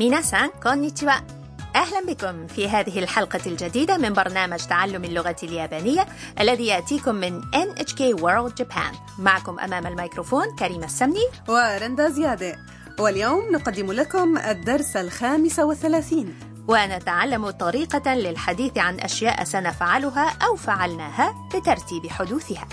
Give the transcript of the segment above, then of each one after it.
ميناسان كونيتشوا أهلا بكم في هذه الحلقة الجديدة من برنامج تعلم اللغة اليابانية الذي يأتيكم من NHK World Japan. معكم أمام الميكروفون كريمة السمني. ورندا زيادة. واليوم نقدم لكم الدرس الخامس والثلاثين. ونتعلم طريقة للحديث عن أشياء سنفعلها أو فعلناها بترتيب حدوثها.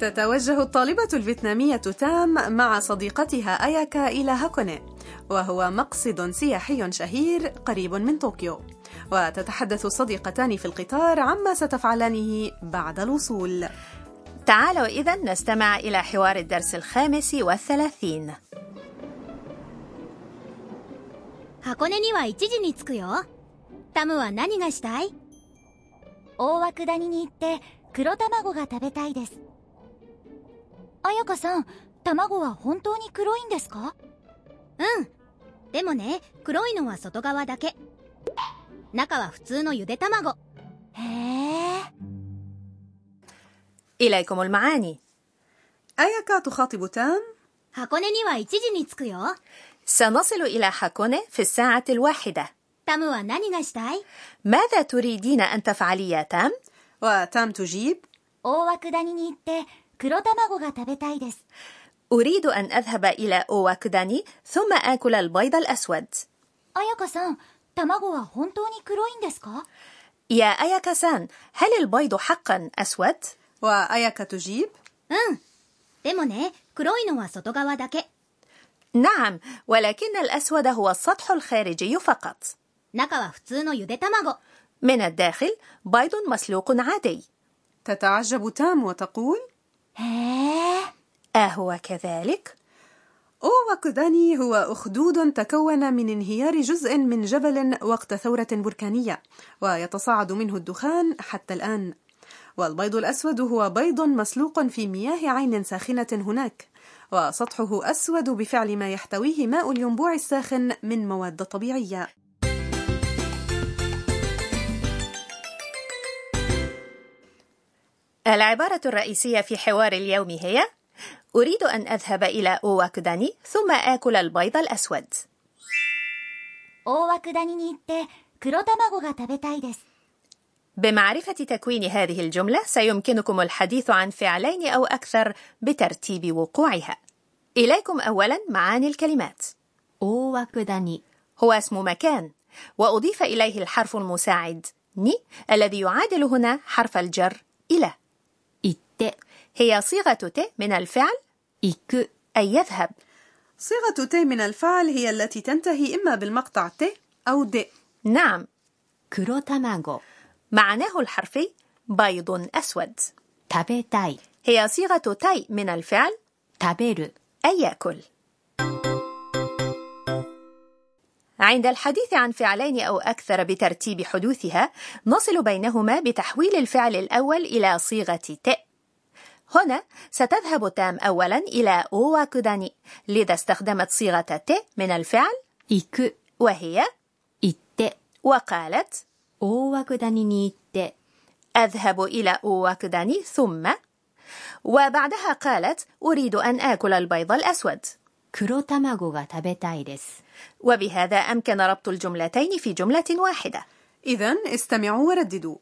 تتوجه الطالبة الفيتنامية تام مع صديقتها أياكا إلى هاكوني وهو مقصد سياحي شهير قريب من طوكيو وتتحدث الصديقتان في القطار عما ستفعلانه بعد الوصول تعالوا إذا نستمع إلى حوار الدرس الخامس والثلاثين 箱根には1時に着くよタムは何がしたい大涌谷に行って黒卵が食べたいです 彩香さん卵は本当に黒いんですかうんでもね黒いのは外側だけ中は普通のゆで卵へえ إليكم المعاني أياكا تخاطب تام 箱根には1時に着くよ سنصل إلى حاكوني في الساعة الواحدة タムは何がしたい ماذا تريدين أن تفعلي يا تام؟ وتام تجيب 大涌谷に行って 黒卵が食べたいです أريد أن أذهب إلى أوواكداني ثم آكل البيض الأسود 彩香さん卵は本当に黒いんですか يا أياكا سان هل البيض حقا أسود؟ وأياكا تجيب うんでもね黒いのは外側だけ نعم ولكن الأسود هو السطح الخارجي فقط 中は普通のゆで卵 من الداخل بيض مسلوق عادي تتعجب تام وتقول へえ أهو كذلك؟ أوواكوداني هو أخدود تكون من انهيار جزء من جبل وقت ثورة بركانية ويتصاعد منه الدخان حتى الآن. والبيض الأسود هو بيض مسلوق في مياه عين ساخنة هناك وسطحه أسود بفعل ما يحتويه ماء الينبوع الساخن من مواد طبيعية. العبارة الرئيسية في حوار اليوم هي أريد أن أذهب إلى أوواكداني ثم آكل البيض الأسود 大涌谷に行って黒卵が食べたいです بمعرفة تكوين هذه الجملة سيمكنكم الحديث عن فعلين أو أكثر بترتيب وقوعها إليكم أولا معاني الكلمات 大涌谷 هو اسم مكان وأضيف إليه الحرف المساعد ني الذي يعادل هنا حرف الجر إلى て هي صيغة て من الفعل 行く أي يذهب. صيغة て من الفعل هي التي تنتهي إما بالمقطع て أو で. نعم. كرو تاماغو معناه الحرفي بيض أسود. 食べたい. هي صيغة たい من الفعل 食べる. أي يأكل. عند الحديث عن فعلين أو أكثر بترتيب حدوثها نصل بينهما بتحويل الفعل الأول إلى صيغة تأ هنا ستذهب تام أولا إلى أوواكوداني لذا استخدمت صيغة ت من الفعل إيك وهي إت وقالت أوواكوداني نيت أذهب إلى أوواكوداني ثم وبعدها قالت أريد أن آكل البيض الأسود. وبهذا أمكن ربط الجملتين في جملة واحدة. إذا استمعوا ورددوا.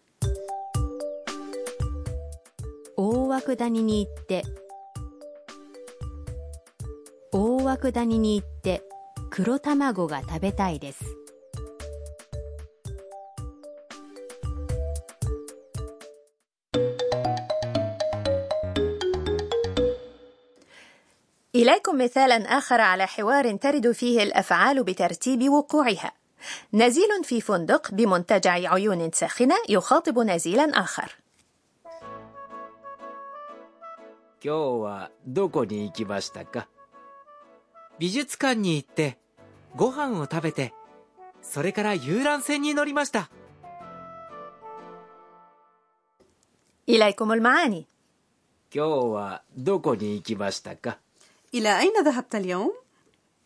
涌谷に行って大涌谷に行って黒卵が食べたいです إليكم مثالا آخر على حوار ترد فيه الأفعال بترتيب وقوعها نزيل في فندق بمنتجع عيون ساخنة يخاطب نزيلا آخر 今日はどこに行きましたか美術館に行ってご飯を食べてそれから遊覧船に乗りました إليكم المعاني 今日はどこに行きましたか إلى أين ذهبت اليوم؟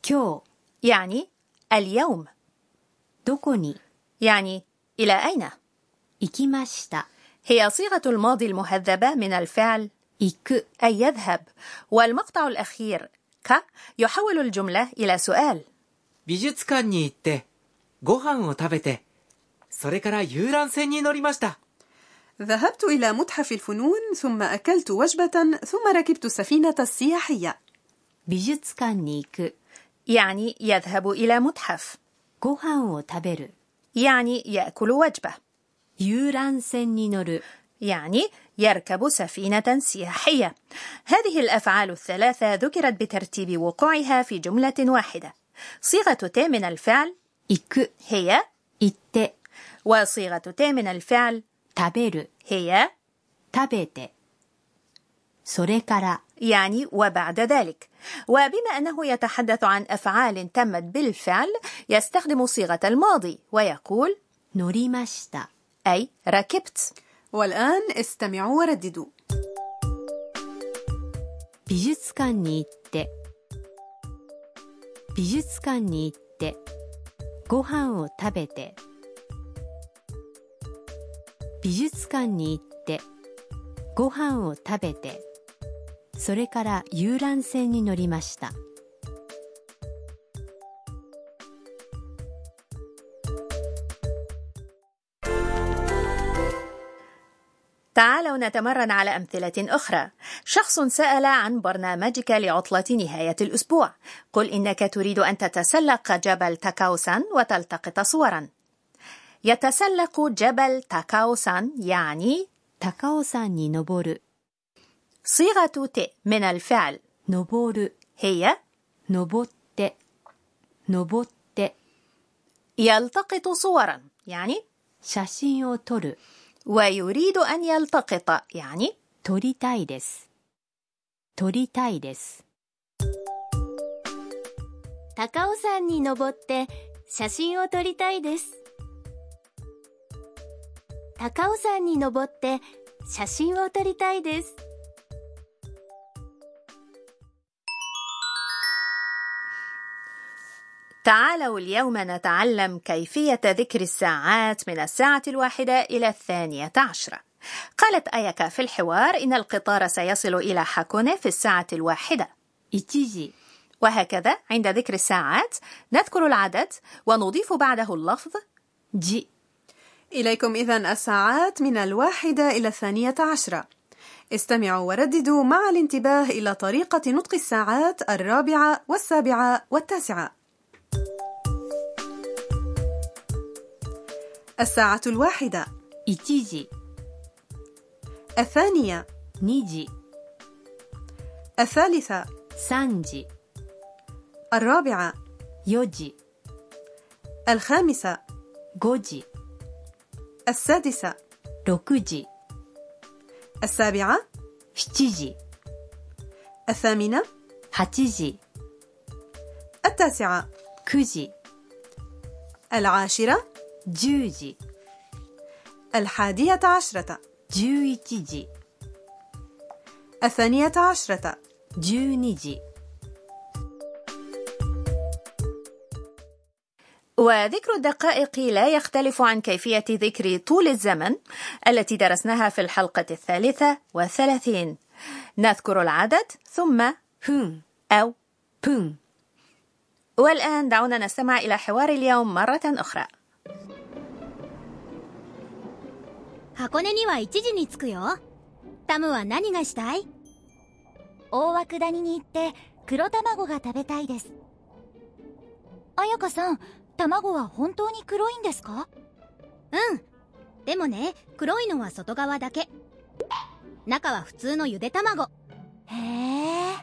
今日 يعني اليوم どこに يعني إلى أين 行 行きました。 هي صيغة الماضي المهذبة من الفعل 行く。 أي يذهب والمقطع الأخير ك يحول الجملة إلى سؤال 美術館に行ってご飯を食べてそれから遊覧船に乗りました ذهبت إلى متحف الفنون ثم أكلت وجبة ثم ركبت السفينة السياحية 美術館に行く。 يعني يذهب إلى متحف ご飯を食べる。 يعني يأكل وجبة 遊覧船に乗る。 يعني يركب سفينة سياحية هذه الأفعال الثلاثة ذكرت بترتيب وقوعها في جملة واحدة صيغة ت من الفعل 行く。 هي 行って。 وصيغة ت من الفعل 食べる。 هي 食べて。それから。 يعني وبعد ذلك وبما أنه يتحدث عن أفعال تمت بالفعل يستخدم صيغة الماضي ويقول 乗りました。 أي ركبت والآن استمعوا ورددوا 美術館に行って。美術館に行って。ご飯を食べて。美術館に行って。ご飯を食べて。それから遊覧船に乗りました。 تعالوا نتمرن على أمثلة أخرى. شخص سأل عن برنامجك لعطلة نهاية الأسبوع. قل إنك تريد أن تتسلق جبل تاكاوسان وتلتقط صورا. يتسلق جبل تاكاوسان يعني تاكاوسان نوبور صيغة ت من الفعل نوبور هي نوبوت نوبوت يلتقط صورا يعني شاشين ويريد أن يلتقط يعني 撮りたいです。撮りたいです。高尾山に登って写真を撮りたいです。高尾山に登って写真を撮りたいです。 تعالوا اليوم نتعلم كيفية ذكر الساعات من الساعة الواحدة إلى الثانية عشرة. قالت أياكا في الحوار إن القطار سيصل إلى حاكوني في الساعة الواحدة. 1時、وهكذا عند ذكر الساعات نذكر العدد ونضيف بعده اللفظ 時、إليكم إذن الساعات من الواحدة إلى الثانية عشرة استمعوا ورددوا مع الانتباه إلى طريقة نطق الساعات الرابعة والسابعة والتاسعة الساعة الواحدة 1時、 الثانية 2時、 الثالثة 3時、 الرابعة 4時、 الخامسة 5時、 السادسة 6時、 السابعة 7時、 الثامنة 8時、 التاسعة 9時、 العاشرة 10時、 الحادية عشرة 11時、 الثانية عشرة 12時、 وذكر الدقائق لا يختلف عن كيفية ذكر طول الزمن التي درسناها في الحلقة الثالثة والثلاثين نذكر العدد ثم 分、 أو 分、 والآن دعونا نستمع إلى حوار اليوم مرة أخرى 箱根には1時に着くよ。タムは何がしたい？大涌谷に行って黒卵が食べたいです。彩香さん、卵は本当に黒いんですか？うん。でもね、黒いのは外側だけ。中は普通のゆで卵。へえ。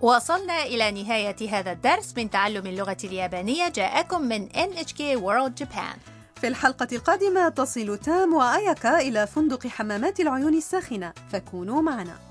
وصلنا إلى نهاية هذا الدرس من تعلم اللغة اليابانية. جاءكم من NHK World Japan. في الحلقة القادمة تصل تام وأياكا إلى فندق حمامات العيون الساخنة. فكونوا معنا.